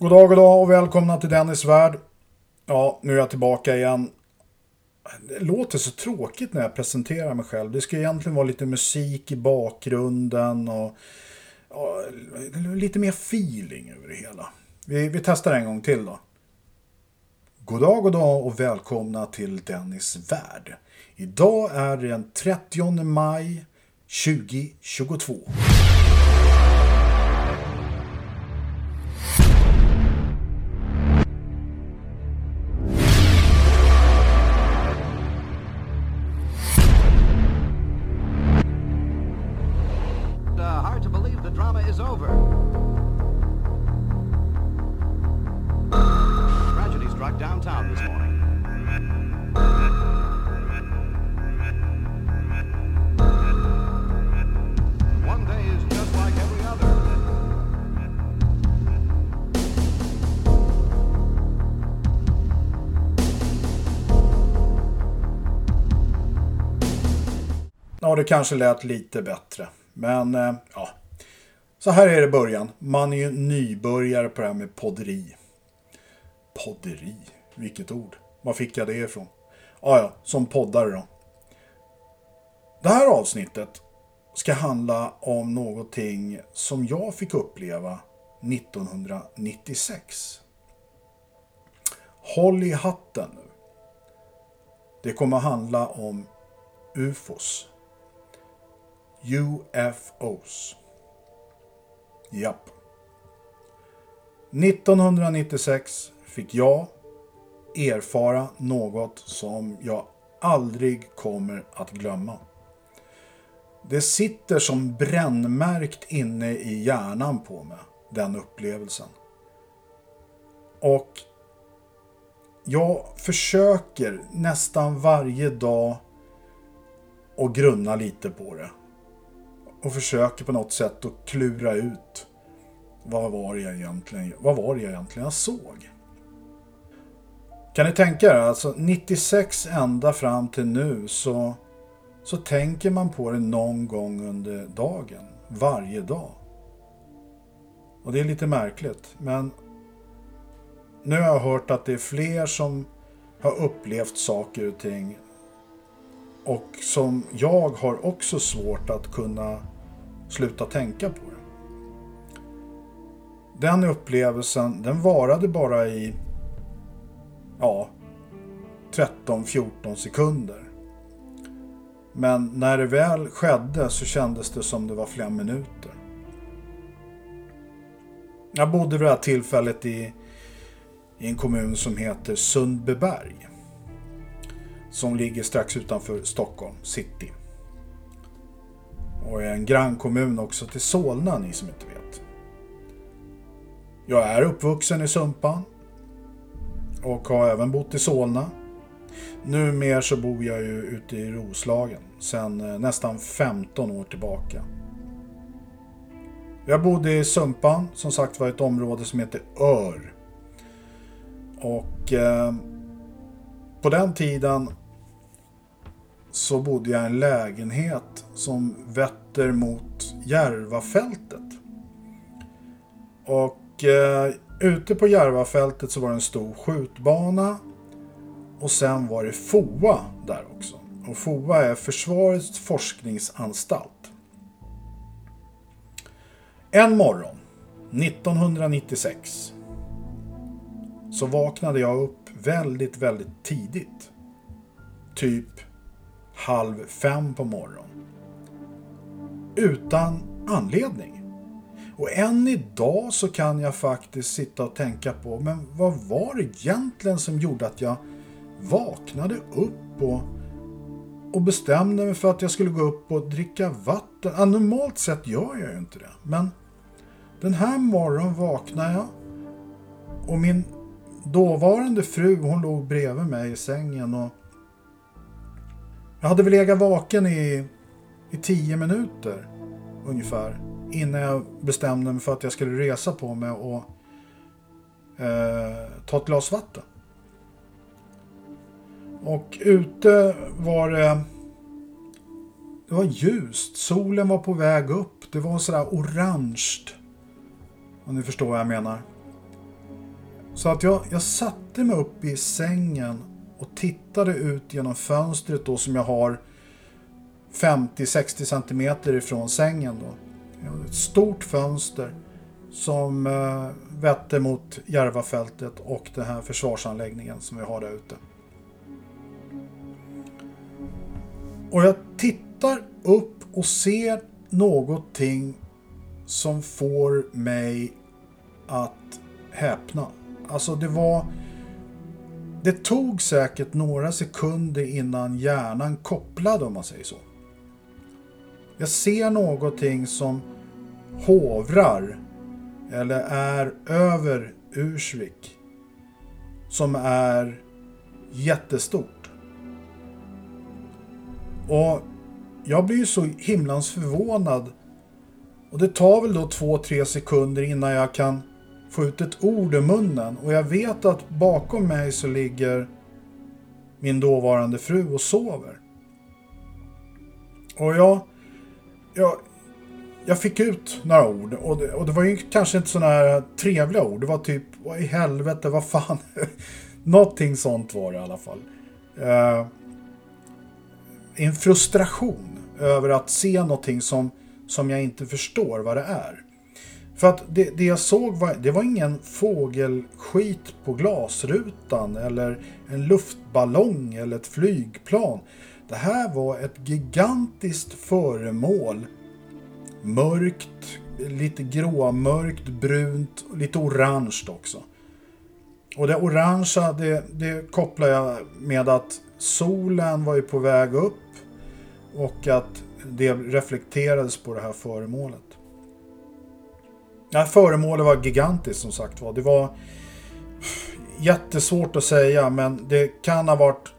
God dag, god dag och välkomna till Dennis värld. Ja, nu är jag tillbaka igen. Det låter så tråkigt när jag presenterar mig själv. Det ska egentligen vara lite musik i bakgrunden och, och lite mer feeling över det hela. Vi, vi testar en gång till då. God dag, god dag och välkomna till Dennis värld. Idag är det den 30 maj 2022. Kanske lät lite bättre. Men eh, ja, så här är det i början. Man är ju nybörjare på det här med podderi. Podderi, vilket ord. Var fick jag det ifrån? Ja, ja, som poddare då. Det här avsnittet ska handla om någonting som jag fick uppleva 1996. Håll i hatten nu. Det kommer att handla om UFOs. UFOs. Japp. 1996 fick jag erfara något som jag aldrig kommer att glömma. Det sitter som brännmärkt inne i hjärnan på mig, den upplevelsen. Och jag försöker nästan varje dag att grunna lite på det och försöker på något sätt att klura ut vad var det jag egentligen, vad var det jag egentligen jag såg. Kan ni tänka er, alltså 96 ända fram till nu så, så tänker man på det någon gång under dagen, varje dag. Och det är lite märkligt, men nu har jag hört att det är fler som har upplevt saker och ting och som jag har också svårt att kunna sluta tänka på. Den upplevelsen, den varade bara i ja, 13-14 sekunder. Men när det väl skedde så kändes det som det var flera minuter. Jag bodde vid det här tillfället i, i en kommun som heter Sundbyberg som ligger strax utanför Stockholm city. Och är en grannkommun också till Solna, ni som inte vet. Jag är uppvuxen i Sumpan. Och har även bott i Solna. Numera så bor jag ju ute i Roslagen. Sedan eh, nästan 15 år tillbaka. Jag bodde i Sumpan, som sagt var ett område som heter Ör. Och eh, på den tiden så bodde jag i en lägenhet som vetter mot Järvafältet. Och eh, ute på Järvafältet så var det en stor skjutbana och sen var det FOA där också. Och FOA är Försvarets forskningsanstalt. En morgon 1996 så vaknade jag upp väldigt, väldigt tidigt. Typ halv fem på morgonen. Utan anledning. Och än idag så kan jag faktiskt sitta och tänka på, men vad var det egentligen som gjorde att jag vaknade upp och, och bestämde mig för att jag skulle gå upp och dricka vatten. Ja, normalt sett gör jag ju inte det, men den här morgonen vaknade jag och min dåvarande fru hon låg bredvid mig i sängen och jag hade väl legat vaken i, i tio minuter ungefär innan jag bestämde mig för att jag skulle resa på mig och eh, ta ett glas vatten. Och ute var det det var ljust. Solen var på väg upp. Det var sådär orange. Om ni förstår vad jag menar. Så att jag, jag satte mig upp i sängen och tittade ut genom fönstret då som jag har 50-60 centimeter ifrån sängen. Då. Ett stort fönster som eh, vetter mot Järvafältet och den här försvarsanläggningen som vi har där ute. Och jag tittar upp och ser någonting som får mig att häpna. Alltså det var... Det tog säkert några sekunder innan hjärnan kopplade om man säger så. Jag ser någonting som hovrar eller är över Ursvik. Som är jättestort. Och jag blir ju så himlans förvånad. Och det tar väl då två, tre sekunder innan jag kan få ut ett ord ur munnen. Och jag vet att bakom mig så ligger min dåvarande fru och sover. Och jag, jag, jag fick ut några ord och det, och det var ju kanske inte sådana här trevliga ord. Det var typ, vad i helvete, vad fan. Någonting sånt var det i alla fall. Uh, en frustration över att se någonting som, som jag inte förstår vad det är. För att det, det jag såg var, det var ingen fågelskit på glasrutan eller en luftballong eller ett flygplan. Det här var ett gigantiskt föremål. Mörkt, lite gråmörkt, brunt och lite orange också. Och det orangea det, det kopplar jag med att solen var ju på väg upp och att det reflekterades på det här föremålet. Ja, föremålet var gigantiskt som sagt var. Det var jättesvårt att säga men det kan ha varit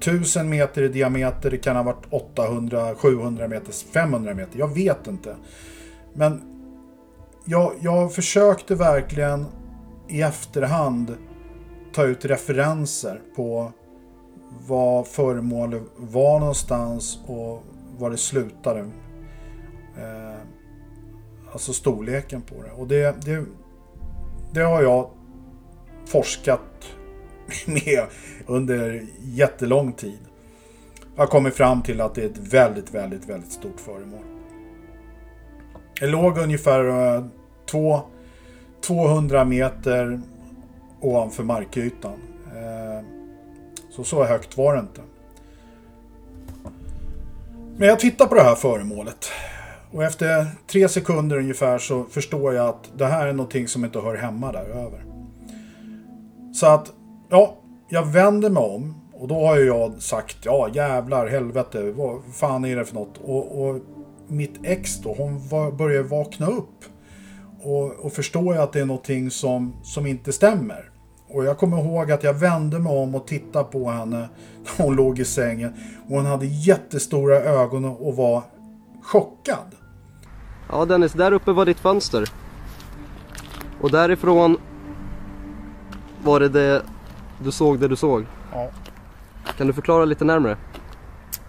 1000 meter i diameter, det kan ha varit 800, 700 meter, 500 meter. Jag vet inte. Men jag, jag försökte verkligen i efterhand ta ut referenser på vad föremålet var någonstans och var det slutade. Eh, alltså storleken på det. Och det, det, det har jag forskat med under jättelång tid. Jag har kommit fram till att det är ett väldigt, väldigt, väldigt stort föremål. Det låg ungefär eh, två, 200 meter ovanför markytan. Eh, så så högt var det inte. Men jag tittar på det här föremålet. Och efter tre sekunder ungefär så förstår jag att det här är någonting som inte hör hemma där över. Så att, ja, jag vänder mig om. Och då har jag sagt, ja jävlar, helvete, vad fan är det för något? Och, och mitt ex då, hon var, börjar vakna upp. Och, och förstår jag att det är någonting som, som inte stämmer. Och jag kommer ihåg att jag vände mig om och tittade på henne när hon låg i sängen. Och hon hade jättestora ögon och var chockad. Ja Dennis, där uppe var ditt fönster. Och därifrån var det det du såg det du såg. Ja, Kan du förklara lite närmare?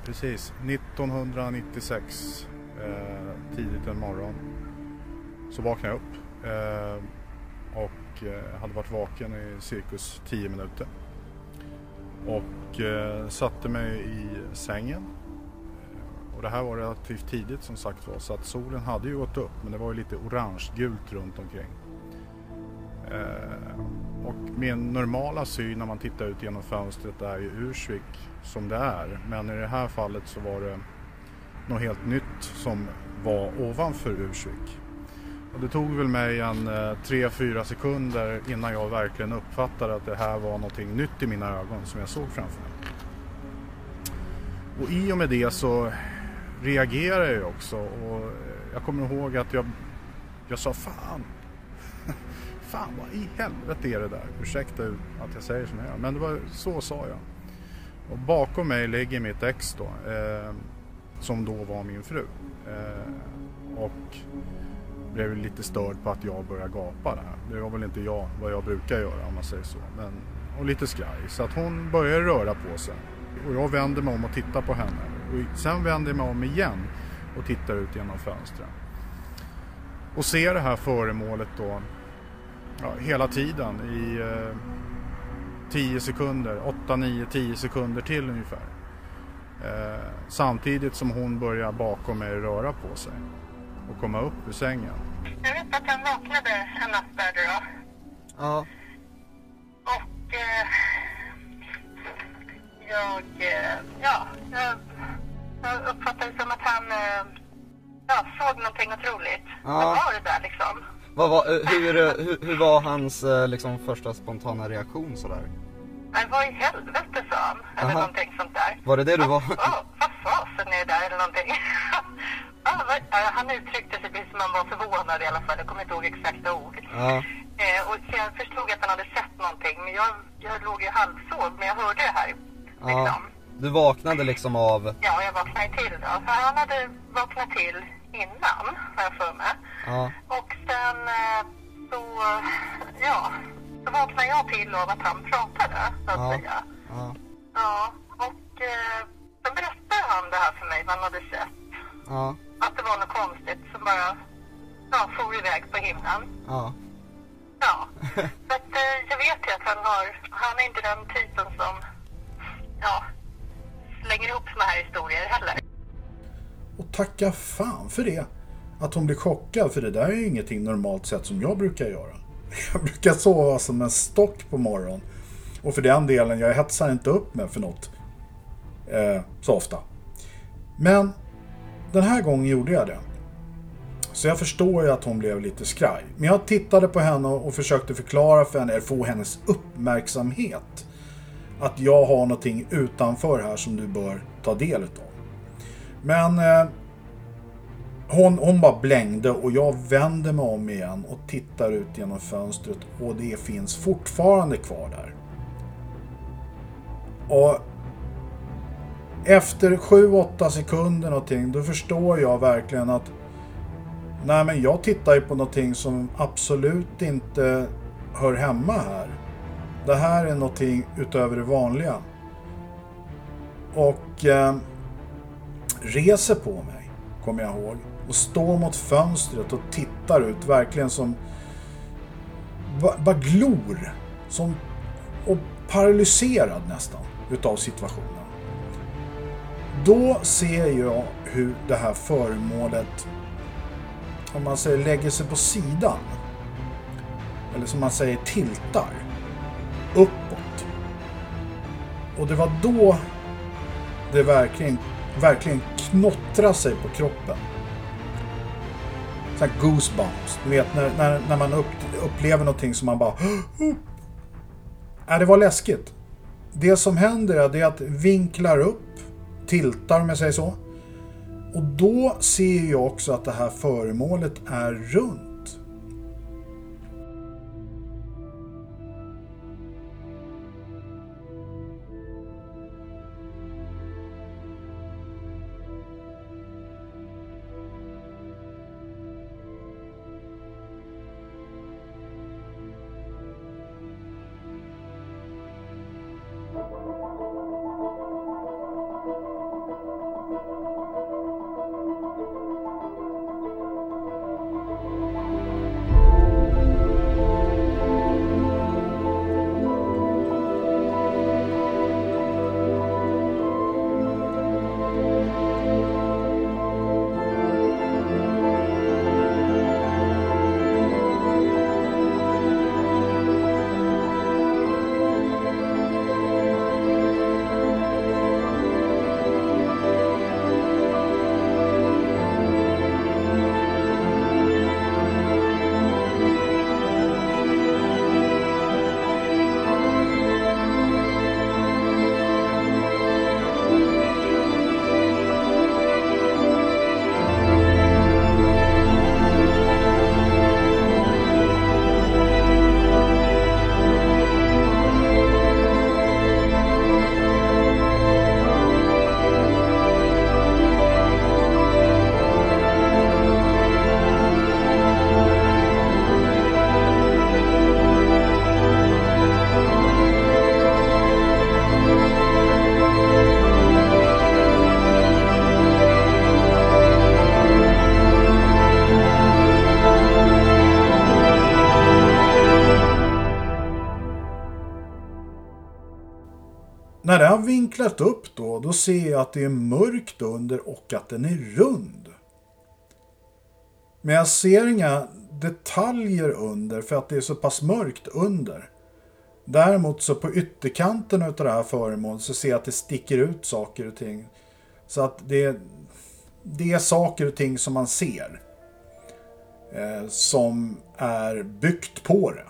precis. 1996, eh, tidigt en morgon, så vaknade jag upp. Eh, och eh, hade varit vaken i cirkus 10 minuter. Och eh, satte mig i sängen. Och det här var relativt tidigt som sagt var så att solen hade ju gått upp men det var ju lite orange-gult runt omkring. Eh, och min normala syn när man tittar ut genom fönstret är ju Ursvik som det är. Men i det här fallet så var det något helt nytt som var ovanför Ursvik. Och det tog väl mig en eh, 3-4 sekunder innan jag verkligen uppfattade att det här var någonting nytt i mina ögon som jag såg framför mig. Och i och med det så reagerade jag också och jag kommer ihåg att jag, jag sa fan. Fan vad i helvete är det där? Ursäkta att jag säger som jag gör, men det var, så sa jag. Och bakom mig ligger mitt ex då, eh, som då var min fru. Eh, och blev lite störd på att jag började gapa där. Det var väl inte jag vad jag brukar göra om man säger så. Men, och lite skraj. Så att hon började röra på sig. Och jag vänder mig om och tittar på henne. Och sen vänder jag mig om igen och tittar ut genom fönstret. Och ser det här föremålet då ja, hela tiden i eh, 10 sekunder, 8, 9, 10 sekunder till ungefär. Eh, samtidigt som hon börjar bakom mig röra på sig och komma upp ur sängen. Jag vet att han vaknade en natt där då. Ja. Och eh, jag, eh, ja, jag, jag uppfattade det som att han eh, ja, såg någonting otroligt. Ja. Vad var det där liksom? Vad var, eh, hur, hur, hur var hans liksom, första spontana reaktion sådär? Nej, vad i helvete sa han. Eller Aha. någonting sånt där. Var det det du var? Ja, vad fasen är det där eller någonting? han uttryckte sig precis som han var förvånad i alla fall. Jag kommer inte ihåg exakta ord. Ja. Eh, och jag förstod att han hade sett någonting. Men jag, jag låg ju halvsov, men jag hörde det här. Liksom. Du vaknade liksom av... Ja, jag vaknade till då. För han hade vaknat till innan, har jag för mig. Ja. Och sen eh, så, ja, så vaknade jag till av att han pratade, så att Ja. säga. Ja. Ja, och eh, så berättade han det här för mig, vad han hade sett. Ja. Att det var något konstigt som bara, ja, for iväg på himlen. Ja. Ja, så att eh, jag vet ju att han har, han är inte den typen som, ja, slänger ihop såna här historier heller. Och tacka fan för det. Att hon blir chockad, för det där är ju ingenting normalt sett som jag brukar göra. Jag brukar sova som en stock på morgonen. Och för den delen, jag hetsar inte upp mig för något eh, så ofta. Men den här gången gjorde jag det. Så jag förstår ju att hon blev lite skraj. Men jag tittade på henne och försökte förklara för henne, eller få hennes uppmärksamhet. Att jag har någonting utanför här som du bör ta del utav. Men eh, hon, hon bara blängde och jag vänder mig om igen och tittar ut genom fönstret och det finns fortfarande kvar där. Och efter 7-8 sekunder någonting då förstår jag verkligen att nej men jag tittar ju på någonting som absolut inte hör hemma här. Det här är någonting utöver det vanliga. Och eh, reser på mig, kommer jag ihåg. Och står mot fönstret och tittar ut, verkligen som... ba- Bara glor. Som, och paralyserad nästan, utav situationen. Då ser jag hur det här föremålet, om man säger lägger sig på sidan. Eller som man säger tiltar. Uppåt. Och det var då det verkligen, verkligen knottrade sig på kroppen. Sån här goosebumps. Du vet när, när, när man upp, upplever någonting som man bara... Ja, äh, det var läskigt. Det som händer är att vinklar upp, tiltar om jag säger så. Och då ser jag också att det här föremålet är runt. När har vinklat upp då, då ser jag att det är mörkt under och att den är rund. Men jag ser inga detaljer under för att det är så pass mörkt under. Däremot så på ytterkanten av det här föremålet så ser jag att det sticker ut saker och ting. Så att det, det är saker och ting som man ser. Eh, som är byggt på det.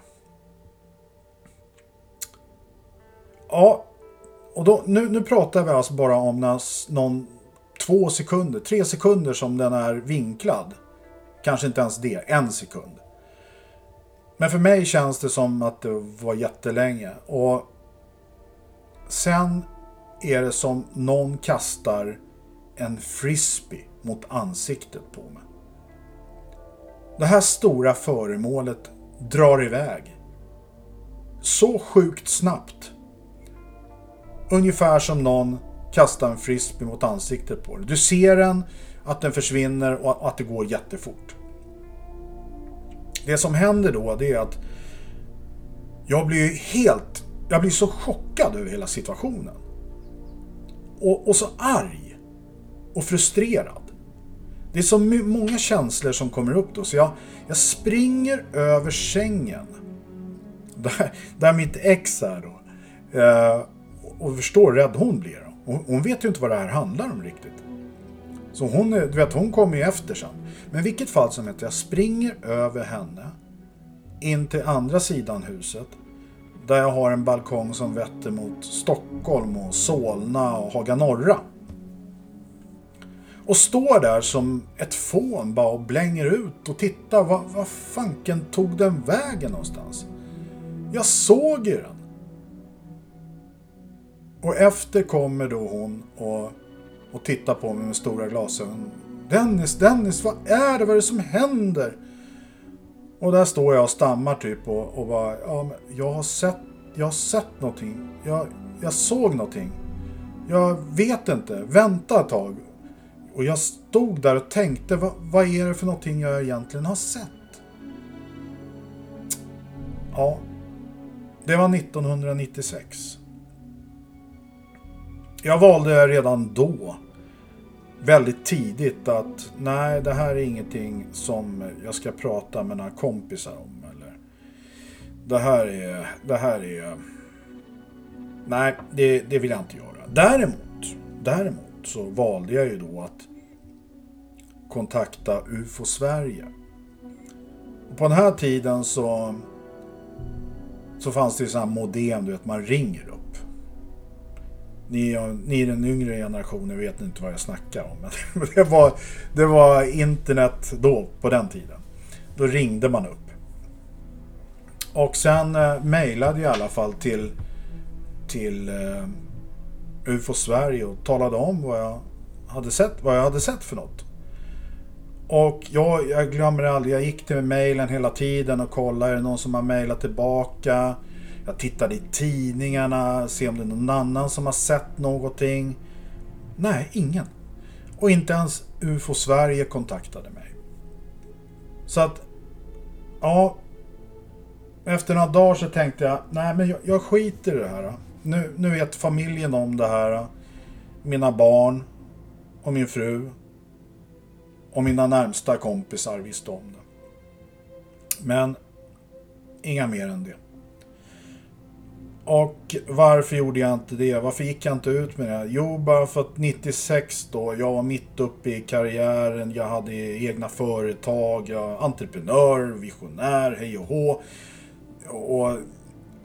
Ja, och då, nu, nu pratar vi alltså bara om när, någon två sekunder, tre sekunder som den är vinklad. Kanske inte ens det, en sekund. Men för mig känns det som att det var jättelänge. Och sen är det som någon kastar en frisbee mot ansiktet på mig. Det här stora föremålet drar iväg. Så sjukt snabbt. Ungefär som någon kastar en frisbee mot ansiktet på dig. Du ser den, att den försvinner och att det går jättefort. Det som händer då det är att jag blir helt, jag blir så chockad över hela situationen. Och, och så arg och frustrerad. Det är så många känslor som kommer upp då så jag, jag springer över sängen. Där, där mitt ex är då. Eh, och förstår hur rädd hon blir. Hon, hon vet ju inte vad det här handlar om riktigt. Så hon, eh, du vet, hon kommer ju efter sen. Men i vilket fall som helst, jag springer över henne in till andra sidan huset. Där jag har en balkong som vetter mot Stockholm och Solna och Haga Norra. Och står där som ett fån bara och blänger ut och tittar. Vad, vad fanken tog den vägen någonstans? Jag såg ju den. Och efter kommer då hon och, och tittar på mig med stora glasögon. Dennis, Dennis, vad är det? Vad är det som händer? Och där står jag och stammar typ och, och bara, ja, men jag har sett, jag har sett någonting. Jag, jag såg någonting. Jag vet inte. Vänta ett tag. Och jag stod där och tänkte, vad, vad är det för någonting jag egentligen har sett? Ja, det var 1996. Jag valde redan då väldigt tidigt att nej, det här är ingenting som jag ska prata med några kompisar om. Eller, det här är, det här är, nej, det, det vill jag inte göra. Däremot, däremot så valde jag ju då att kontakta UFO Sverige. Och på den här tiden så, så fanns det ju sådana här modem, du vet, man ringer. Ni, ni i den yngre generationen vet inte vad jag snackar om. Men det, var, det var internet då, på den tiden. Då ringde man upp. Och sen eh, mejlade jag i alla fall till, till eh, UFO Sverige och talade om vad jag hade sett, vad jag hade sett för något. Och jag, jag glömmer aldrig, jag gick till mejlen hela tiden och kollade, är det någon som har mejlat tillbaka? Jag tittade i tidningarna, se om det är någon annan som har sett någonting. Nej, ingen. Och inte ens UFO Sverige kontaktade mig. Så att, ja. Efter några dagar så tänkte jag, nej men jag, jag skiter i det här. Nu, nu vet familjen om det här. Mina barn och min fru. Och mina närmsta kompisar visste om det. Men inga mer än det. Och varför gjorde jag inte det? Varför gick jag inte ut med det? Jo, bara för att 96 då, jag var mitt uppe i karriären, jag hade egna företag, jag var entreprenör, visionär, hej och hå. Och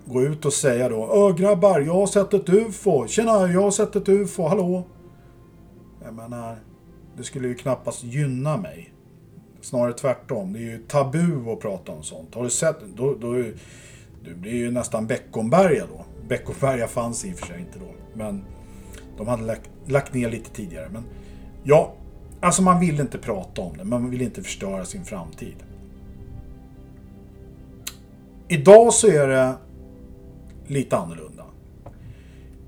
gå ut och säga då, Öh grabbar, jag har sett ett UFO. Tjena, jag har sett ett UFO, hallå? Jag menar, det skulle ju knappast gynna mig. Snarare tvärtom, det är ju tabu att prata om sånt. Har du sett, då, då det blir ju nästan Beckomberga då. Beckomberga fanns i och för sig inte då. Men de hade lagt, lagt ner lite tidigare. Men ja, alltså man vill inte prata om det. Man vill inte förstöra sin framtid. Idag så är det lite annorlunda.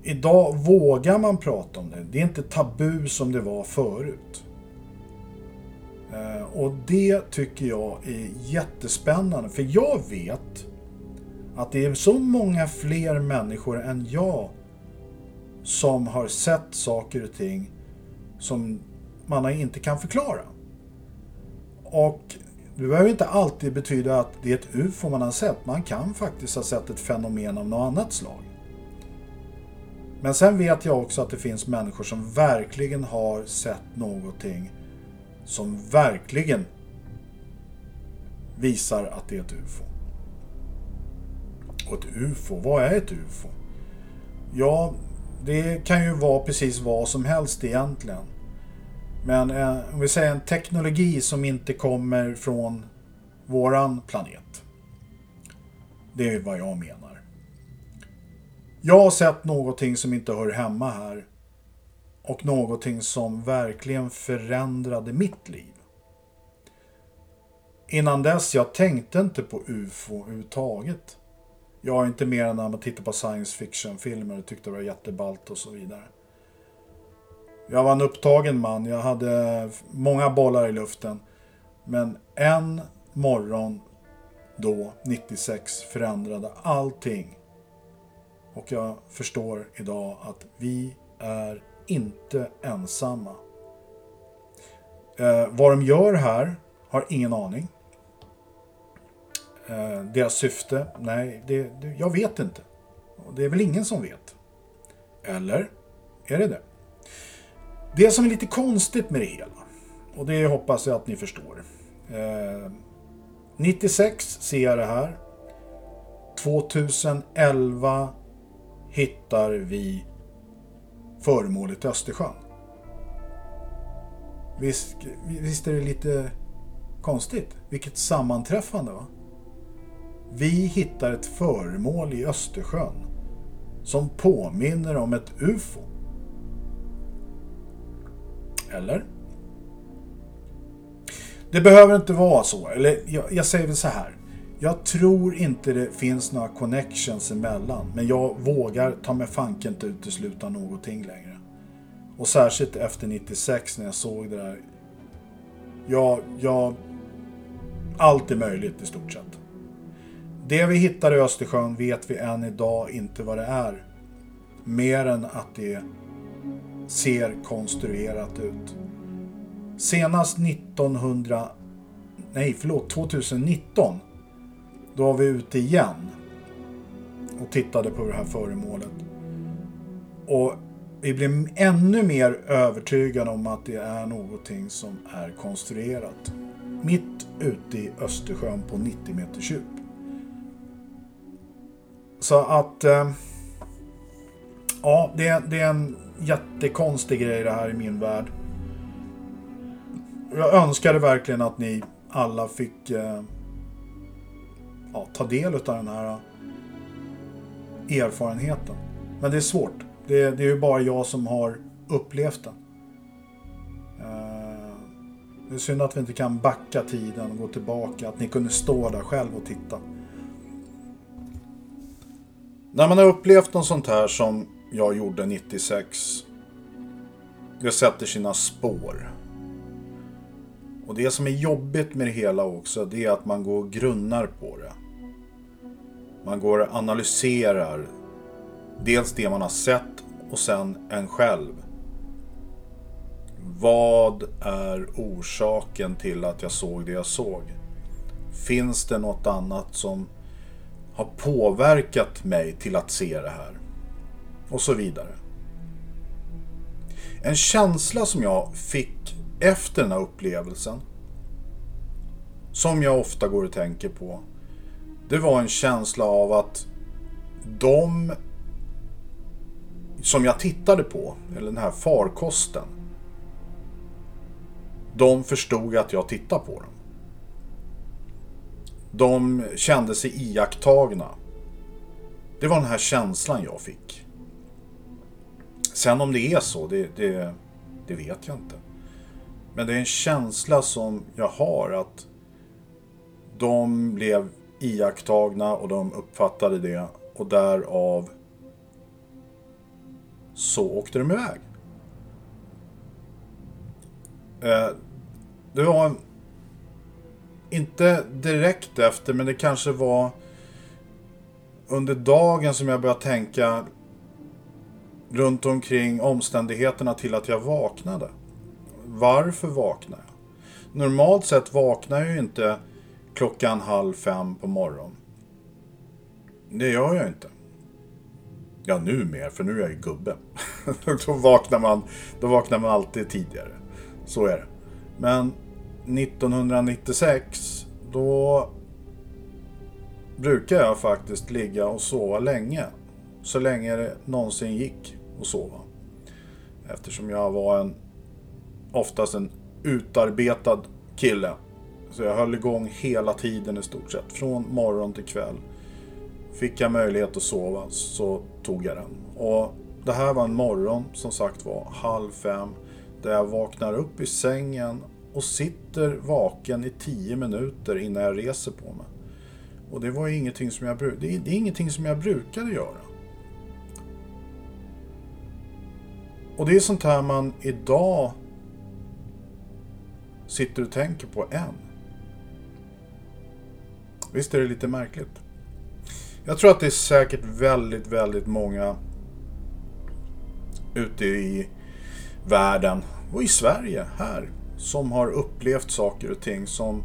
Idag vågar man prata om det. Det är inte tabu som det var förut. Eh, och det tycker jag är jättespännande. För jag vet att det är så många fler människor än jag som har sett saker och ting som man inte kan förklara. Och det behöver inte alltid betyda att det är ett UFO man har sett. Man kan faktiskt ha sett ett fenomen av något annat slag. Men sen vet jag också att det finns människor som verkligen har sett någonting som verkligen visar att det är ett UFO. Och ett UFO, vad är ett UFO? Ja, det kan ju vara precis vad som helst egentligen. Men eh, om vi säger en teknologi som inte kommer från våran planet. Det är vad jag menar. Jag har sett någonting som inte hör hemma här. Och någonting som verkligen förändrade mitt liv. Innan dess, jag tänkte inte på UFO överhuvudtaget. Jag är inte mer än när man tittar på science fiction-filmer och tyckte det var jätteballt och så vidare. Jag var en upptagen man. Jag hade många bollar i luften. Men en morgon då, 96, förändrade allting. Och jag förstår idag att vi är inte ensamma. Eh, vad de gör här har ingen aning. Eh, deras syfte? Nej, det, det, jag vet inte. Det är väl ingen som vet. Eller? Är det det? Det som är lite konstigt med det hela, och det hoppas jag att ni förstår. Eh, 96 ser jag det här. 2011 hittar vi föremålet i Östersjön. Visst, visst är det lite konstigt? Vilket sammanträffande va? Vi hittar ett föremål i Östersjön som påminner om ett UFO. Eller? Det behöver inte vara så. Eller jag, jag säger väl så här. Jag tror inte det finns några connections emellan. Men jag vågar ta mig fanken inte utesluta någonting längre. Och särskilt efter 96 när jag såg det där. Ja, ja, Allt är möjligt i stort sett. Det vi hittar i Östersjön vet vi än idag inte vad det är. Mer än att det ser konstruerat ut. Senast 1900... Nej, förlåt, 2019. Då var vi ute igen. Och tittade på det här föremålet. Och vi blev ännu mer övertygade om att det är någonting som är konstruerat. Mitt ute i Östersjön på 90 meters djup. Så att... Eh, ja, det, det är en jättekonstig grej det här i min värld. Jag önskade verkligen att ni alla fick eh, ja, ta del av den här eh, erfarenheten. Men det är svårt. Det, det är ju bara jag som har upplevt den. Det är synd att vi inte kan backa tiden och gå tillbaka. Att ni kunde stå där själv och titta. När man har upplevt något sånt här som jag gjorde 96. Det sätter sina spår. Och det som är jobbigt med det hela också, det är att man går och grunnar på det. Man går och analyserar dels det man har sett och sen en själv. Vad är orsaken till att jag såg det jag såg? Finns det något annat som har påverkat mig till att se det här? Och så vidare. En känsla som jag fick efter den här upplevelsen, som jag ofta går och tänker på, det var en känsla av att de som jag tittade på, eller den här farkosten, de förstod att jag tittade på dem. De kände sig iakttagna. Det var den här känslan jag fick. Sen om det är så, det, det, det vet jag inte. Men det är en känsla som jag har att de blev iakttagna och de uppfattade det och därav så åkte de iväg. Eh, det var inte direkt efter men det kanske var under dagen som jag började tänka runt omkring omständigheterna till att jag vaknade. Varför vaknade jag? Normalt sett vaknar jag ju inte klockan halv fem på morgonen. Det gör jag inte. Ja, nu mer, för nu är jag ju gubbe. då, vaknar man, då vaknar man alltid tidigare. Så är det. Men 1996, då brukar jag faktiskt ligga och sova länge. Så länge det någonsin gick att sova. Eftersom jag var en oftast en utarbetad kille. Så jag höll igång hela tiden i stort sett. Från morgon till kväll. Fick jag möjlighet att sova så tog jag den. Och det här var en morgon som sagt var halv fem. Där jag vaknar upp i sängen och sitter vaken i tio minuter innan jag reser på mig. Och det var ingenting som jag, det är, det är ingenting som jag brukade göra. Och det är sånt här man idag sitter och tänker på än. Visst är det lite märkligt? Jag tror att det är säkert väldigt, väldigt många ute i världen och i Sverige här som har upplevt saker och ting som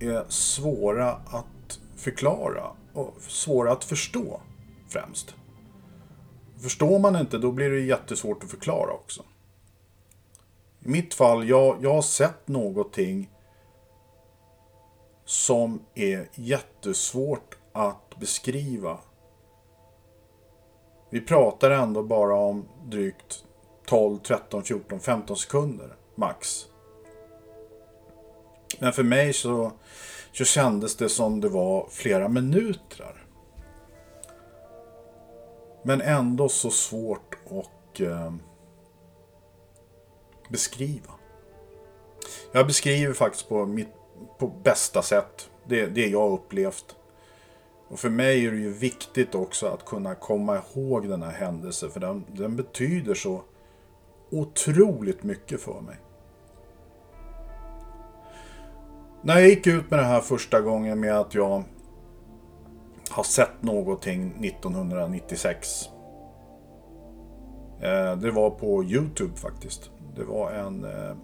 är svåra att förklara och svåra att förstå främst. Förstår man inte då blir det jättesvårt att förklara också. I mitt fall, jag, jag har sett någonting som är jättesvårt att beskriva. Vi pratar ändå bara om drygt 12, 13, 14, 15 sekunder max. Men för mig så, så kändes det som det var flera minuter. Men ändå så svårt att eh, beskriva. Jag beskriver faktiskt på mitt på bästa sätt. Det, det jag upplevt. Och för mig är det ju viktigt också att kunna komma ihåg den här händelsen. För den, den betyder så otroligt mycket för mig. När jag gick ut med det här första gången med att jag har sett någonting 1996. Eh, det var på Youtube faktiskt. Det var en eh,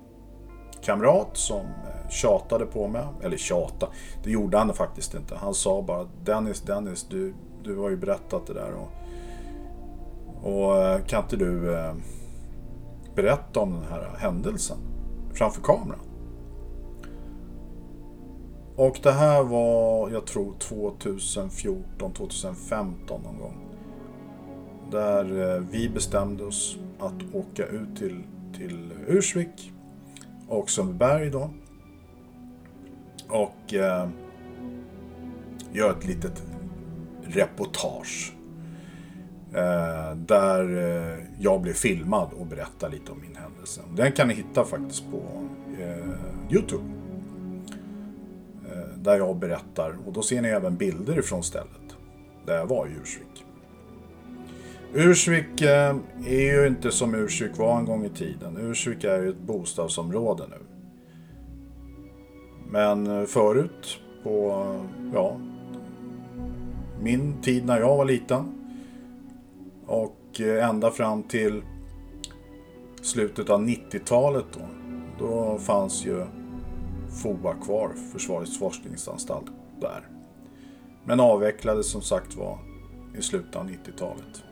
kamrat som eh, tjatade på mig. Eller tjata, det gjorde han faktiskt inte. Han sa bara Dennis, Dennis, du, du har ju berättat det där. Och, och kan inte du berätta om den här händelsen framför kameran? Och det här var, jag tror 2014, 2015 någon gång. Där eh, vi bestämde oss att åka ut till, till Ursvik och Sundbyberg då. Och eh, göra ett litet reportage. Eh, där eh, jag blev filmad och berättar lite om min händelse. Den kan ni hitta faktiskt på eh, Youtube. Där jag berättar och då ser ni även bilder ifrån stället. Där jag var i Ursvik. Ursvik eh, är ju inte som Ursvik var en gång i tiden. Ursvik är ju ett bostadsområde nu. Men eh, förut, på ja, min tid när jag var liten och eh, ända fram till slutet av 90-talet då, då fanns ju FOA kvar, Försvarets forskningsanstalt, där. Men avvecklades som sagt var i slutet av 90-talet.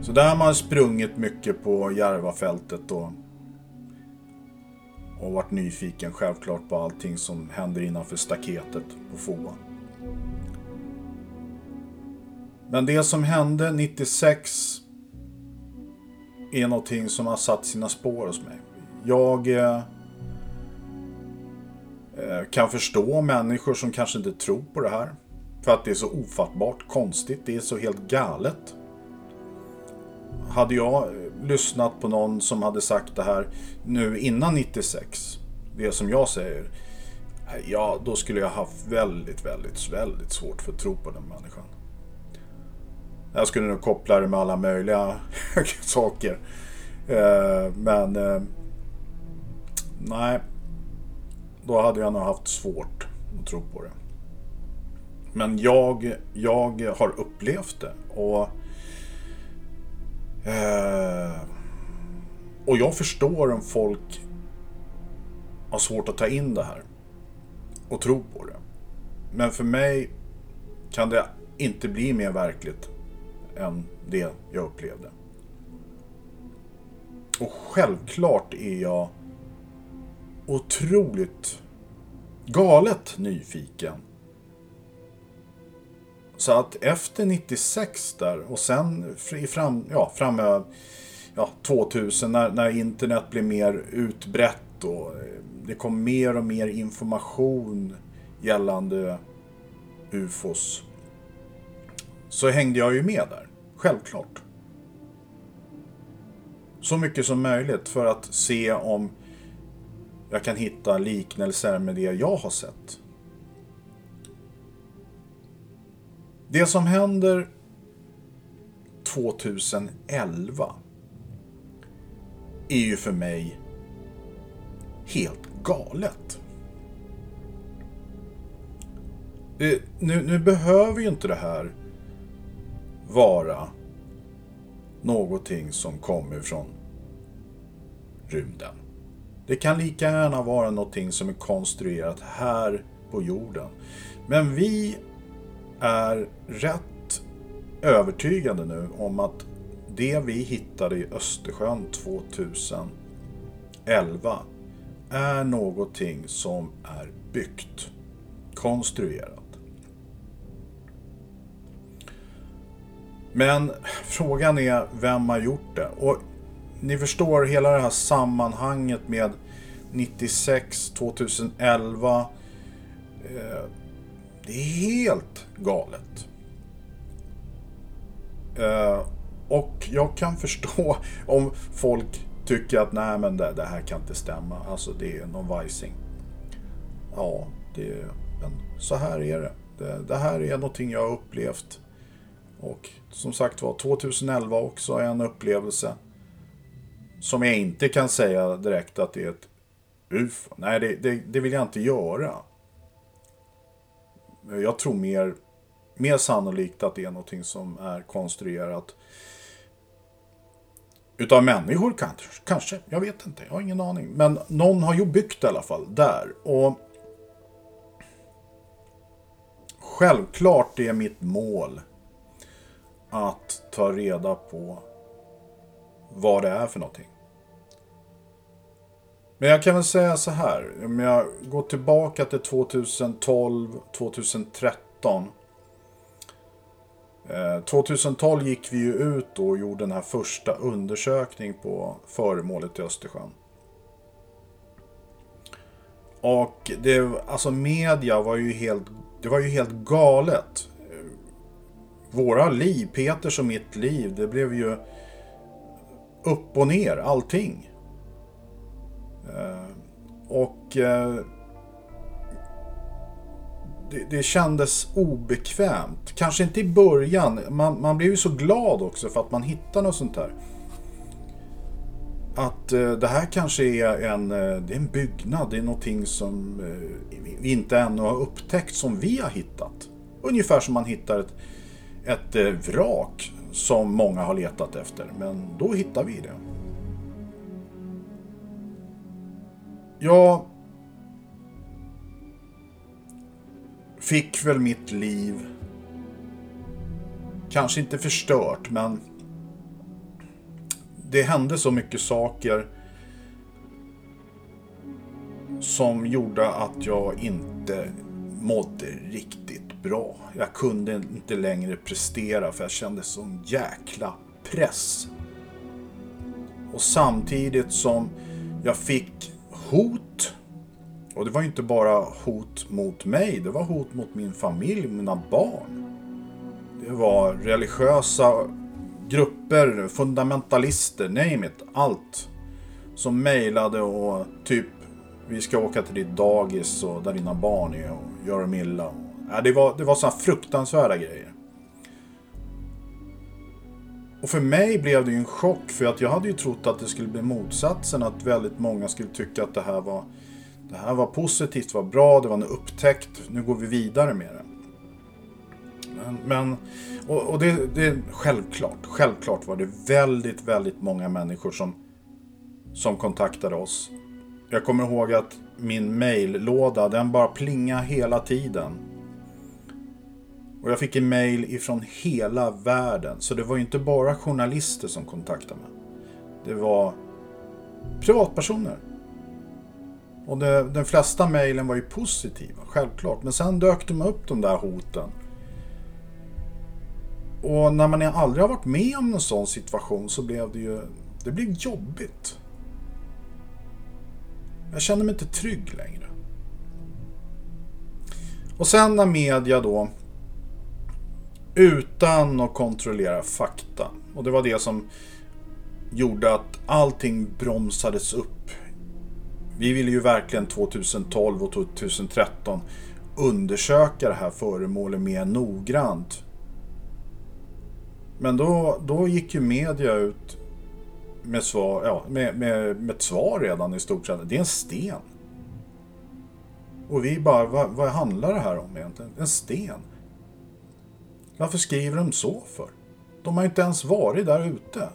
Så där har man sprungit mycket på Järvafältet och, och varit nyfiken självklart på allting som händer innanför staketet på FOA. Men det som hände 96 är någonting som har satt sina spår hos mig. Jag eh, Eh, kan förstå människor som kanske inte tror på det här. För att det är så ofattbart konstigt. Det är så helt galet hade jag eh, lyssnat på någon som hade sagt det här nu innan 96, det som jag säger, eh, ja då skulle jag haft väldigt, väldigt, väldigt svårt för att tro på den människan. Jag skulle nog koppla det med alla möjliga saker. Men nej, då hade jag nog haft svårt att tro på det. Men jag, jag har upplevt det och Eh, och jag förstår om folk har svårt att ta in det här och tro på det. Men för mig kan det inte bli mer verkligt än det jag upplevde. Och självklart är jag otroligt galet nyfiken. Så att efter 96 där och sen fram, ja, framöver, ja, 2000 när, när internet blev mer utbrett och eh, det kom mer och mer information gällande UFOs. Så hängde jag ju med där, självklart. Så mycket som möjligt för att se om jag kan hitta liknelser med det jag har sett. Det som händer 2011 är ju för mig helt galet. Det, nu, nu behöver ju inte det här vara någonting som kommer från rymden. Det kan lika gärna vara någonting som är konstruerat här på jorden. Men vi är rätt övertygade nu om att det vi hittade i Östersjön 2011 är någonting som är byggt, konstruerat. Men frågan är vem har gjort det? Och ni förstår hela det här sammanhanget med 96, 2011. Eh, det är helt galet. Eh, och jag kan förstå om folk tycker att nej men det, det här kan inte stämma. Alltså det är någon vajsing. Ja, det, men så här är det. det. Det här är någonting jag har upplevt. Och som sagt var, 2011 också är en upplevelse. Som jag inte kan säga direkt att det är ett UFO. Nej, det, det, det vill jag inte göra. Jag tror mer, mer sannolikt att det är någonting som är konstruerat utav människor kanske, kanske. Jag vet inte, jag har ingen aning. Men någon har ju byggt i alla fall där. Och Självklart är mitt mål att ta reda på vad det är för någonting. Men jag kan väl säga så här. Om jag går tillbaka till 2012, 2013. 2012 gick vi ju ut och gjorde den här första undersökningen på föremålet i Östersjön. Och det, alltså media var ju helt, det var ju helt galet. Våra liv, Peters och mitt liv, det blev ju upp och ner, allting. Eh, och eh, det, det kändes obekvämt. Kanske inte i början. Man, man blev ju så glad också för att man hittade något sånt här. Att eh, det här kanske är en, eh, det är en byggnad. Det är någonting som eh, vi inte ännu har upptäckt som vi har hittat. Ungefär som man hittar ett, ett vrak som många har letat efter. Men då hittar vi det. Jag fick väl mitt liv kanske inte förstört, men det hände så mycket saker som gjorde att jag inte mådde riktigt bra. Jag kunde inte längre prestera för jag kände sån jäkla press. Och samtidigt som jag fick hot. Och det var inte bara hot mot mig, det var hot mot min familj, mina barn. Det var religiösa grupper, fundamentalister, name it, allt. Som mejlade och typ vi ska åka till ditt dagis och där dina barn är och gör dem illa. Ja, det var, det var sådana fruktansvärda grejer. Och för mig blev det ju en chock för att jag hade ju trott att det skulle bli motsatsen. Att väldigt många skulle tycka att det här var, det här var positivt, var bra, det var en upptäckt. Nu går vi vidare med det. Men, men och, och det, det självklart, självklart var det väldigt, väldigt många människor som, som kontaktade oss. Jag kommer ihåg att min maillåda, den bara plingade hela tiden. Och jag fick en mail ifrån hela världen. Så det var ju inte bara journalister som kontaktade mig. Det var privatpersoner. Och det, de flesta mejlen var ju positiva, självklart. Men sen dök de upp de där hoten. Och när man aldrig har varit med om en sån situation så blev det ju det blev jobbigt. Jag kände mig inte trygg längre. Och sen när media då utan att kontrollera fakta. Och det var det som gjorde att allting bromsades upp. Vi ville ju verkligen 2012 och 2013 undersöka det här föremålet mer noggrant. Men då, då gick ju media ut med, svar, ja, med, med, med ett svar redan i stort sett. Det är en sten. Och vi bara, vad, vad handlar det här om egentligen? En sten. Varför skriver de så för? De har inte ens varit där ute.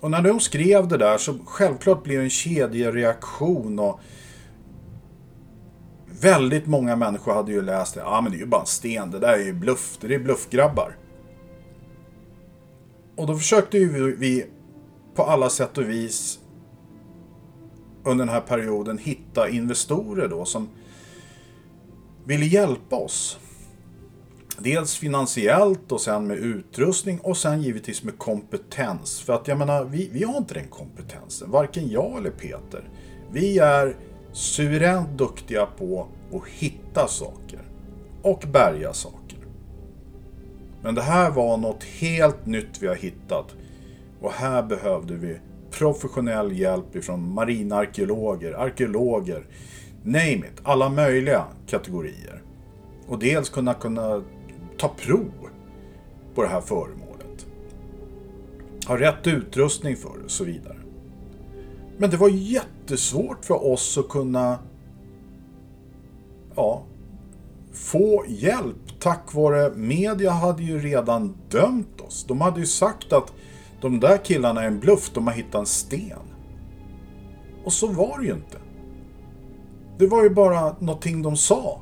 Och när de skrev det där så självklart blev det en kedjereaktion och väldigt många människor hade ju läst det. Ja, men det är ju bara en sten. Det där är ju bluff. Det är bluffgrabbar. Och då försökte ju vi på alla sätt och vis under den här perioden hitta investorer då som ville hjälpa oss. Dels finansiellt och sen med utrustning och sen givetvis med kompetens. För att jag menar, vi, vi har inte den kompetensen, varken jag eller Peter. Vi är suveränt duktiga på att hitta saker och bärga saker. Men det här var något helt nytt vi har hittat och här behövde vi professionell hjälp ifrån marinarkeologer, arkeologer, name it, alla möjliga kategorier. Och dels kunna, kunna ta prov på det här föremålet. Ha rätt utrustning för det och så vidare. Men det var jättesvårt för oss att kunna ja, få hjälp tack vare media hade ju redan dömt oss. De hade ju sagt att de där killarna är en bluff, de har hittat en sten. Och så var det ju inte. Det var ju bara någonting de sa.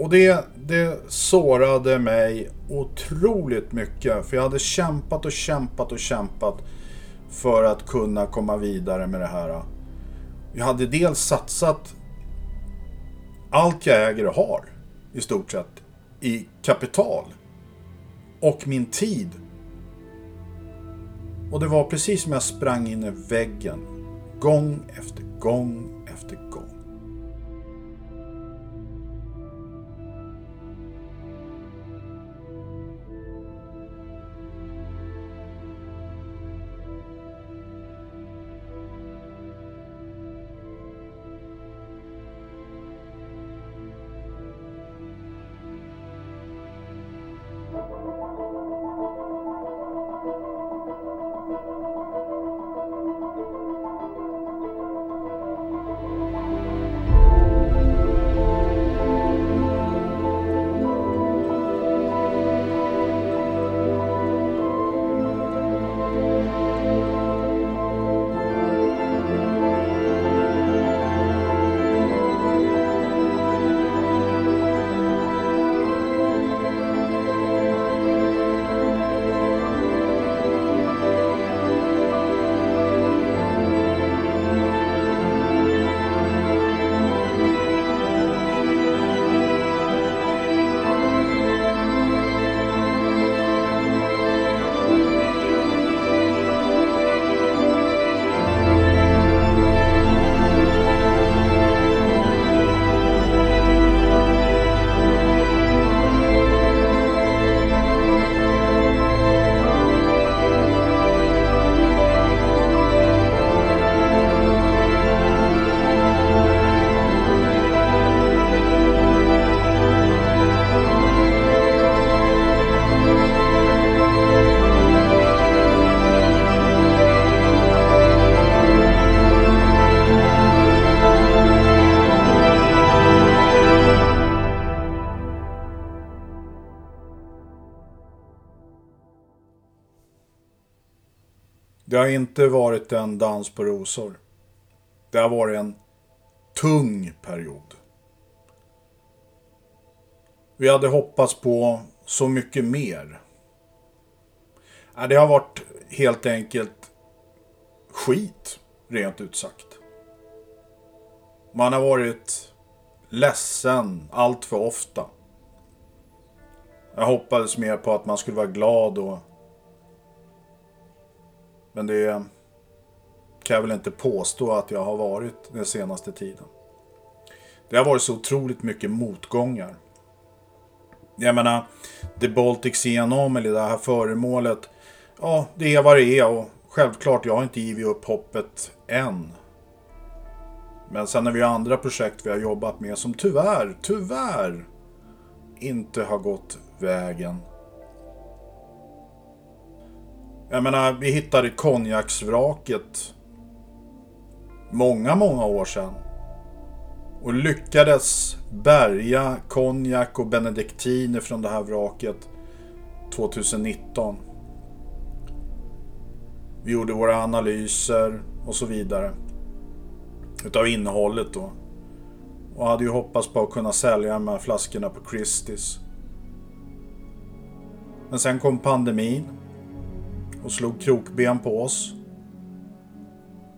Och det, det sårade mig otroligt mycket. För jag hade kämpat och kämpat och kämpat för att kunna komma vidare med det här. Jag hade dels satsat allt jag äger och har i stort sett i kapital och min tid. Och det var precis som jag sprang in i väggen gång efter gång efter gång. Inte varit en dans på rosor. Det har varit en tung period. Vi hade hoppats på så mycket mer. Det har varit helt enkelt skit, rent ut sagt. Man har varit ledsen allt för ofta. Jag hoppades mer på att man skulle vara glad och... Men det kan jag väl inte påstå att jag har varit den senaste tiden. Det har varit så otroligt mycket motgångar. Jag menar, The Baltic Sea Anomaly, det här föremålet. Ja, det är vad det är och självklart, jag har inte givit upp hoppet än. Men sen har vi andra projekt vi har jobbat med som tyvärr, tyvärr inte har gått vägen. Jag menar, vi hittade konjaksvraket många, många år sedan. Och lyckades bärga konjak och benediktiner från det här vraket 2019. Vi gjorde våra analyser och så vidare. Utav innehållet då. Och hade ju hoppats på att kunna sälja de här flaskorna på Christies. Men sen kom pandemin. Och slog krokben på oss.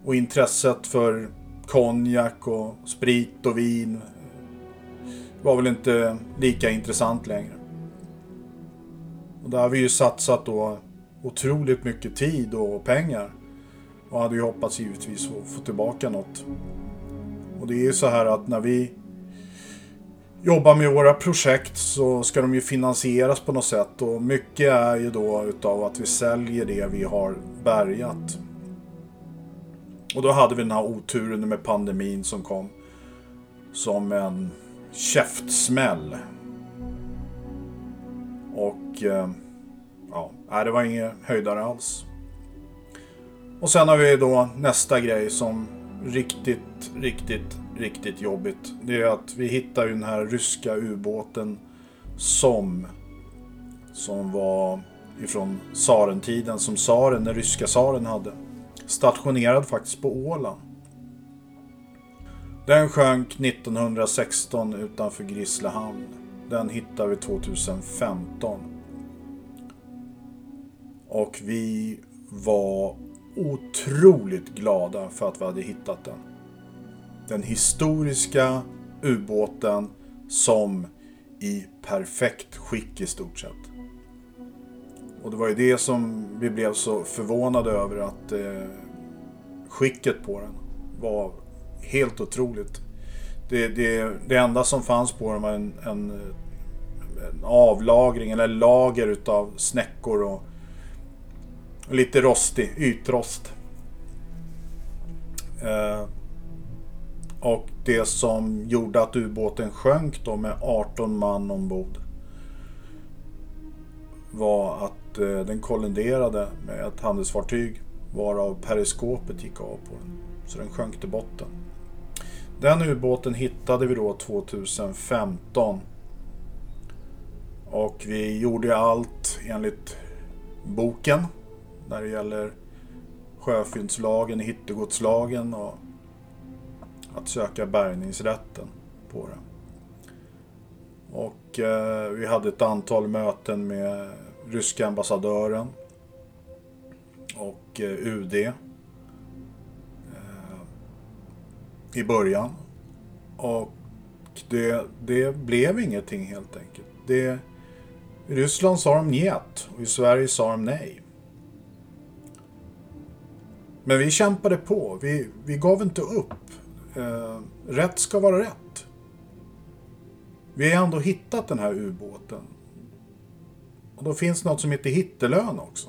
Och intresset för konjak och sprit och vin var väl inte lika intressant längre. Och där har vi ju satsat då otroligt mycket tid och pengar. Och hade ju hoppats givetvis att få tillbaka något. Och det är ju så här att när vi jobbar med våra projekt så ska de ju finansieras på något sätt. Och mycket är ju då utav att vi säljer det vi har bärgat. Och då hade vi den här oturen med pandemin som kom. Som en käftsmäll. Och eh, ja, det var ingen höjdare alls. Och sen har vi då nästa grej som riktigt, riktigt, riktigt jobbigt. Det är att vi hittar ju den här ryska ubåten som som var ifrån tsarentiden som tsaren, den ryska tsaren hade. Stationerad faktiskt på Åland. Den sjönk 1916 utanför Grisslehamn. Den hittar vi 2015. Och vi var otroligt glada för att vi hade hittat den. Den historiska ubåten som i perfekt skick i stort sett. Och det var ju det som vi blev så förvånade över att eh, skicket på den var helt otroligt. Det, det, det enda som fanns på den var en, en, en avlagring eller lager utav snäckor och lite rostig, ytrost. Eh, och det som gjorde att ubåten sjönk då med 18 man ombord var att eh, den kolliderade med ett handelsfartyg varav periskopet gick av på den. Så den sjönk till botten. Den ubåten hittade vi då 2015. Och vi gjorde allt enligt boken när det gäller sjöfyndslagen, hittegodslagen och att söka bärgningsrätten på det. Och eh, vi hade ett antal möten med ryska ambassadören och eh, UD eh, i början. Och det, det blev ingenting helt enkelt. Det, I Ryssland sa de njet och i Sverige sa de nej. Men vi kämpade på. Vi, vi gav inte upp. Eh, rätt ska vara rätt. Vi har ändå hittat den här ubåten. Och då finns något som heter hittelön också.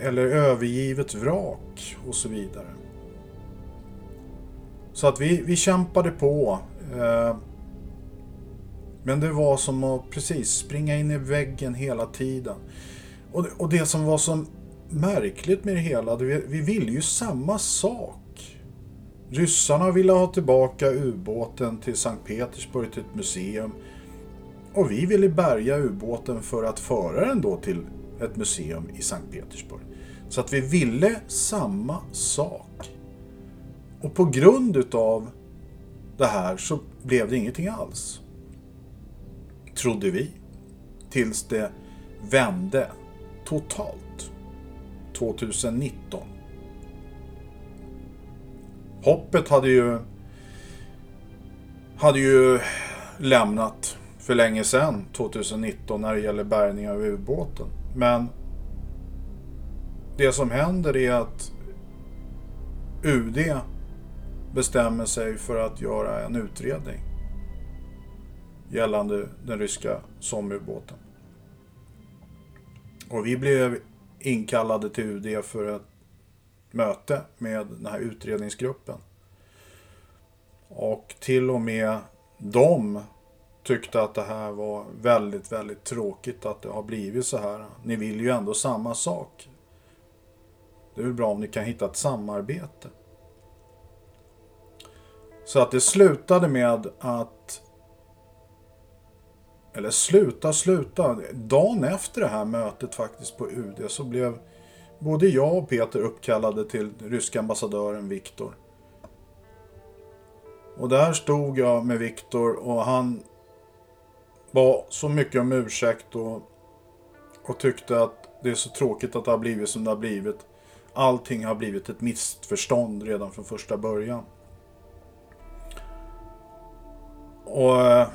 Eller övergivet vrak och så vidare. Så att vi, vi kämpade på. Eh, men det var som att precis springa in i väggen hela tiden. Och det, och det som var så märkligt med det hela, det, vi, vi ville ju samma sak. Ryssarna ville ha tillbaka ubåten till Sankt Petersburg till ett museum. Och vi ville bärga ubåten för att föra den då till ett museum i Sankt Petersburg. Så att vi ville samma sak. Och på grund utav det här så blev det ingenting alls. Trodde vi. Tills det vände totalt. 2019. Hoppet hade ju hade ju lämnat för länge sedan, 2019, när det gäller bärgning av ubåten. Men det som händer är att UD bestämmer sig för att göra en utredning gällande den ryska sommarubåten. Och vi blev inkallade till UD för ett möte med den här utredningsgruppen. Och till och med de tyckte att det här var väldigt, väldigt tråkigt att det har blivit så här. Ni vill ju ändå samma sak. Det är väl bra om ni kan hitta ett samarbete. Så att det slutade med att eller sluta, sluta. Dagen efter det här mötet faktiskt på UD så blev både jag och Peter uppkallade till ryska ambassadören Viktor. Och där stod jag med Viktor och han bad så mycket om ursäkt och, och tyckte att det är så tråkigt att det har blivit som det har blivit. Allting har blivit ett missförstånd redan från första början. Och eh,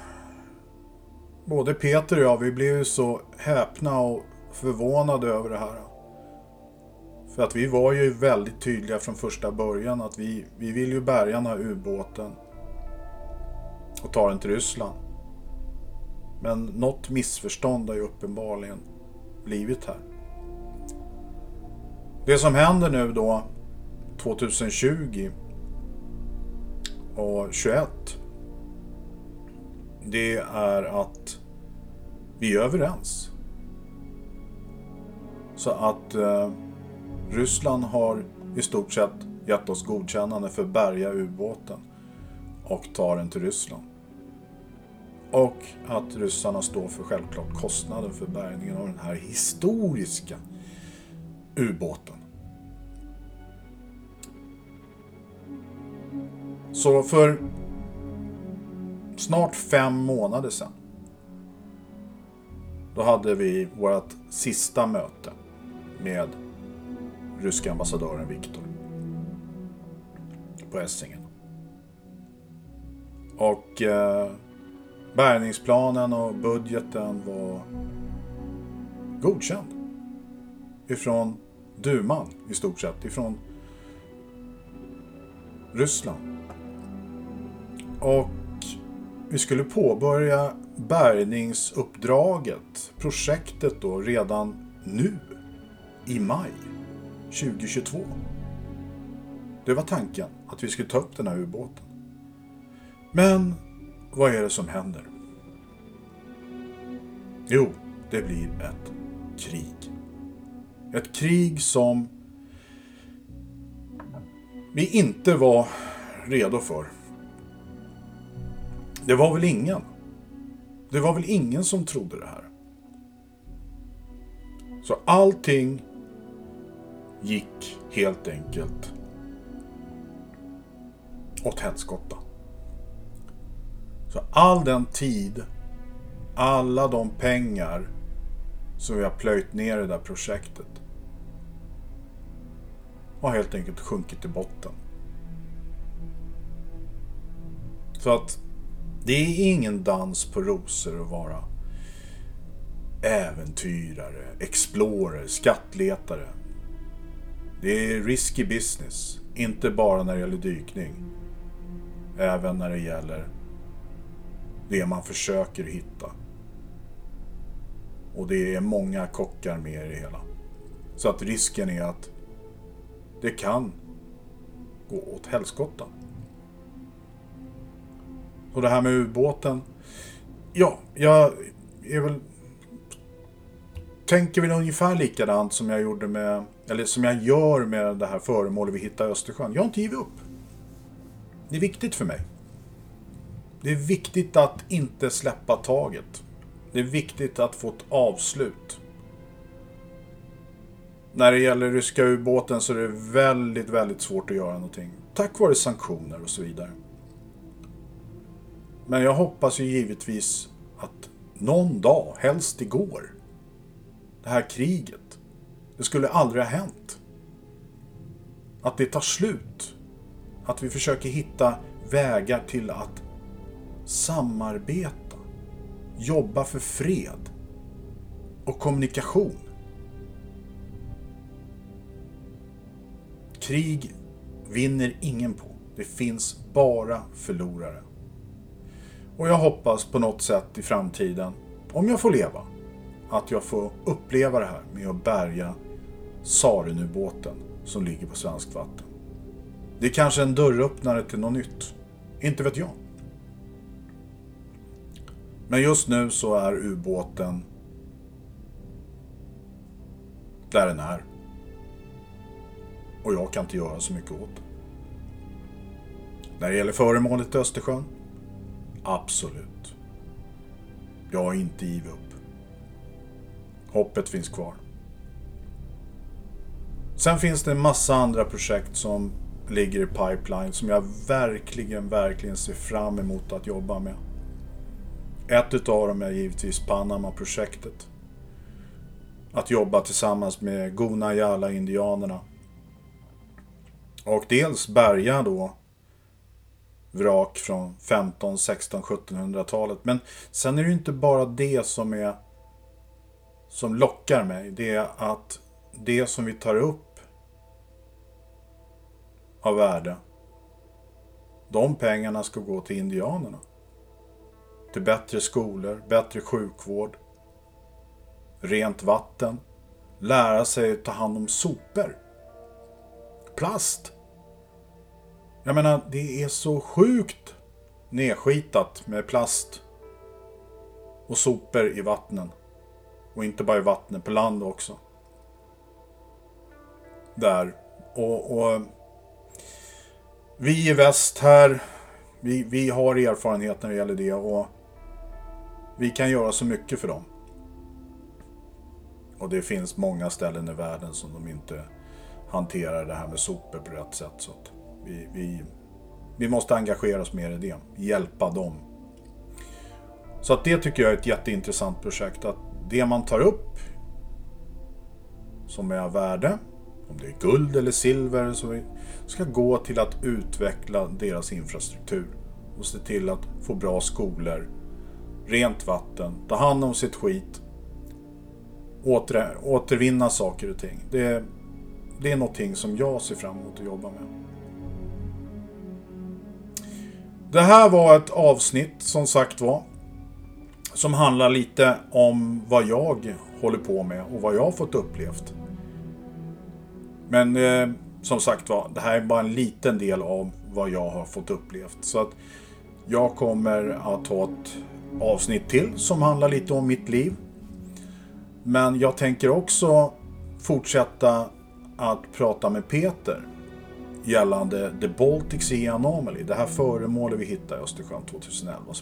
både Peter och jag, vi blev ju så häpna och förvånade över det här. För att vi var ju väldigt tydliga från första början att vi, vi vill ju bärga den här ubåten och ta den till Ryssland. Men något missförstånd har ju uppenbarligen blivit här. Det som händer nu då 2020 och 2021 det är att vi är överens. Så att eh, Ryssland har i stort sett gett oss godkännande för att bärga ubåten och ta den till Ryssland. Och att ryssarna står för självklart kostnaden för bärgningen av den här historiska ubåten. Så för snart fem månader sedan då hade vi vårt sista möte med ryska ambassadören Viktor på Essingen. Och eh, bärgningsplanen och budgeten var godkänd. Ifrån duman i stort sett, ifrån Ryssland. Och vi skulle påbörja bärgningsuppdraget, projektet då, redan nu i maj 2022. Det var tanken, att vi skulle ta upp den här ubåten. Men vad är det som händer? Jo, det blir ett krig. Ett krig som vi inte var redo för. Det var väl ingen. Det var väl ingen som trodde det här. Så allting gick helt enkelt åt helskotta. Så all den tid, alla de pengar som vi har plöjt ner i det där projektet har helt enkelt sjunkit till botten. Så att det är ingen dans på rosor att vara äventyrare, explorer, skattletare. Det är risky business. Inte bara när det gäller dykning. Även när det gäller det man försöker hitta. Och det är många kockar med i det hela. Så att risken är att det kan gå åt helskotta. Och det här med ubåten. Ja, jag är väl... Tänker väl ungefär likadant som jag gjorde med... Eller som jag gör med det här föremålet vi hittade i Östersjön. Jag har inte givit upp. Det är viktigt för mig. Det är viktigt att inte släppa taget. Det är viktigt att få ett avslut. När det gäller ryska ubåten så är det väldigt, väldigt svårt att göra någonting. Tack vare sanktioner och så vidare. Men jag hoppas ju givetvis att någon dag, helst igår, det här kriget, det skulle aldrig ha hänt. Att det tar slut. Att vi försöker hitta vägar till att samarbeta, jobba för fred och kommunikation. Krig vinner ingen på. Det finns bara förlorare. Och jag hoppas på något sätt i framtiden, om jag får leva, att jag får uppleva det här med att bärga Sarunubåten som ligger på svenskt vatten. Det är kanske en dörröppnare till något nytt. Inte vet jag. Men just nu så är ubåten där den är. Och jag kan inte göra så mycket åt det. När det gäller föremålet i Östersjön? Absolut. Jag har inte givit upp. Hoppet finns kvar. Sen finns det en massa andra projekt som ligger i pipeline som jag verkligen, verkligen ser fram emot att jobba med. Ett utav dem är givetvis Panama-projektet. Att jobba tillsammans med Guna Jala-indianerna. Och dels bärga då vrak från 15, 16, 1700-talet. Men sen är det ju inte bara det som är som lockar mig. Det är att det som vi tar upp av värde. De pengarna ska gå till indianerna. Till bättre skolor, bättre sjukvård, rent vatten, lära sig att ta hand om sopor. Plast. Jag menar, det är så sjukt nedskitat med plast och sopor i vattnen. Och inte bara i vattnet, på land också. Där. Och, och vi i väst här, vi, vi har erfarenhet när det gäller det och vi kan göra så mycket för dem. Och det finns många ställen i världen som de inte hanterar det här med sopor på rätt sätt. Så att vi, vi, vi måste engagera oss mer i det. Hjälpa dem. Så att det tycker jag är ett jätteintressant projekt. Att det man tar upp som är av värde, om det är guld eller silver, så ska gå till att utveckla deras infrastruktur och se till att få bra skolor, rent vatten, ta hand om sitt skit, åter, återvinna saker och ting. Det, det är någonting som jag ser fram emot att jobba med. Det här var ett avsnitt som sagt var som handlar lite om vad jag håller på med och vad jag har fått upplevt. Men eh, som sagt var, det här är bara en liten del av vad jag har fått upplevt. Så att jag kommer att ha ett avsnitt till som handlar lite om mitt liv. Men jag tänker också fortsätta att prata med Peter gällande The Baltic Sea Anomaly, det här föremålet vi hittade i Östersjön 2011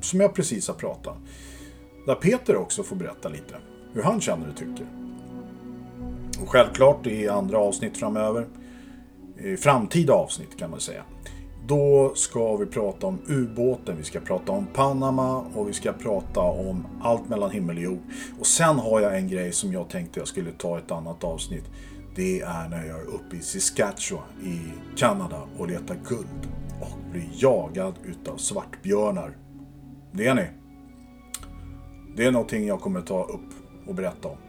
som jag precis har pratat. Där Peter också får berätta lite hur han känner och tycker. Och självklart i andra avsnitt framöver, i framtida avsnitt kan man säga. Då ska vi prata om ubåten, vi ska prata om Panama och vi ska prata om allt mellan himmel och jord. Och sen har jag en grej som jag tänkte jag skulle ta ett annat avsnitt. Det är när jag är uppe i Saskatchewan i Kanada och letar guld och blir jagad utav svartbjörnar. Det är ni. Det är någonting jag kommer ta upp och berätta om.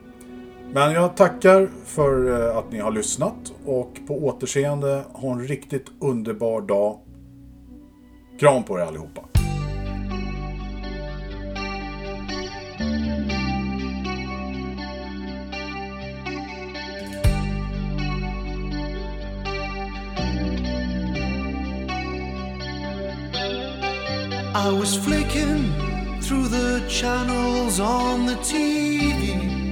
Men jag tackar för eh, att ni har lyssnat och på återseende. Ha en riktigt underbar dag. Kram på er allihopa. I was flicking through the channels on the TV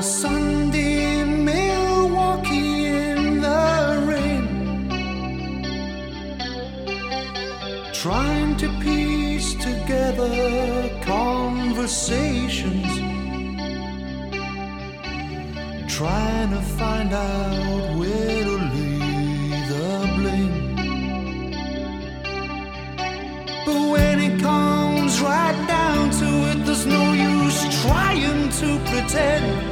a Sunday in Milwaukee in the rain, trying to piece together conversations, trying to find out where to lay the blame. But when it comes right down to it, there's no use trying to pretend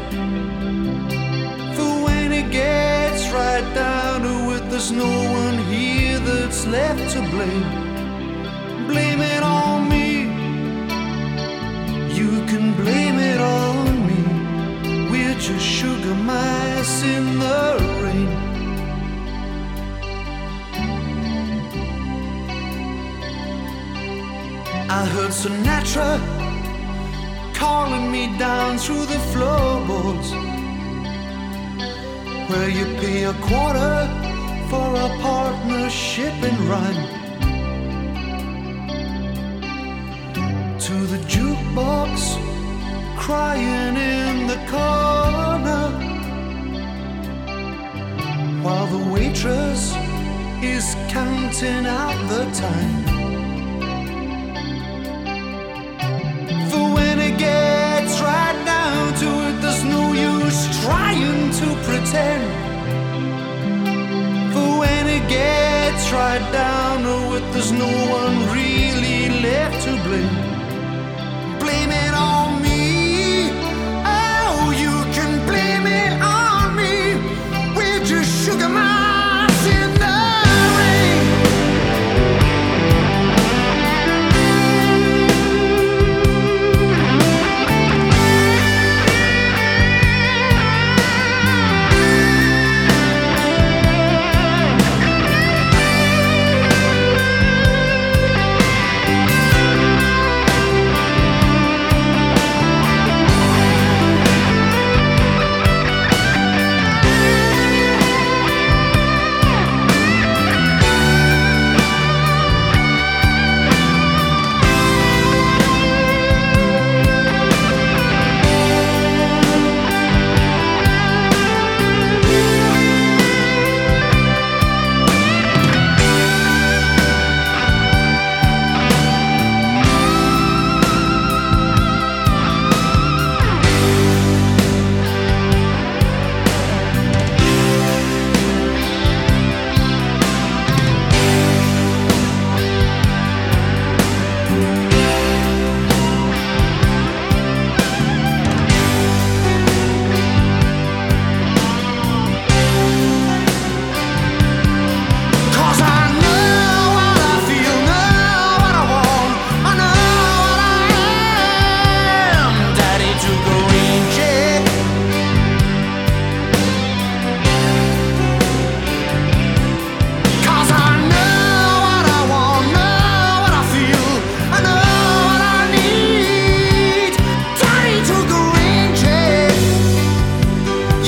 gets right down to it, there's no one here that's left to blame. Blame it on me. You can blame it on me. We're just sugar mice in the rain. I heard Sinatra calling me down through the floorboards where you pay a quarter for a partnership and run to the jukebox, crying in the corner while the waitress is counting out the time. tried down, with there's no one really left to blame.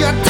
You're.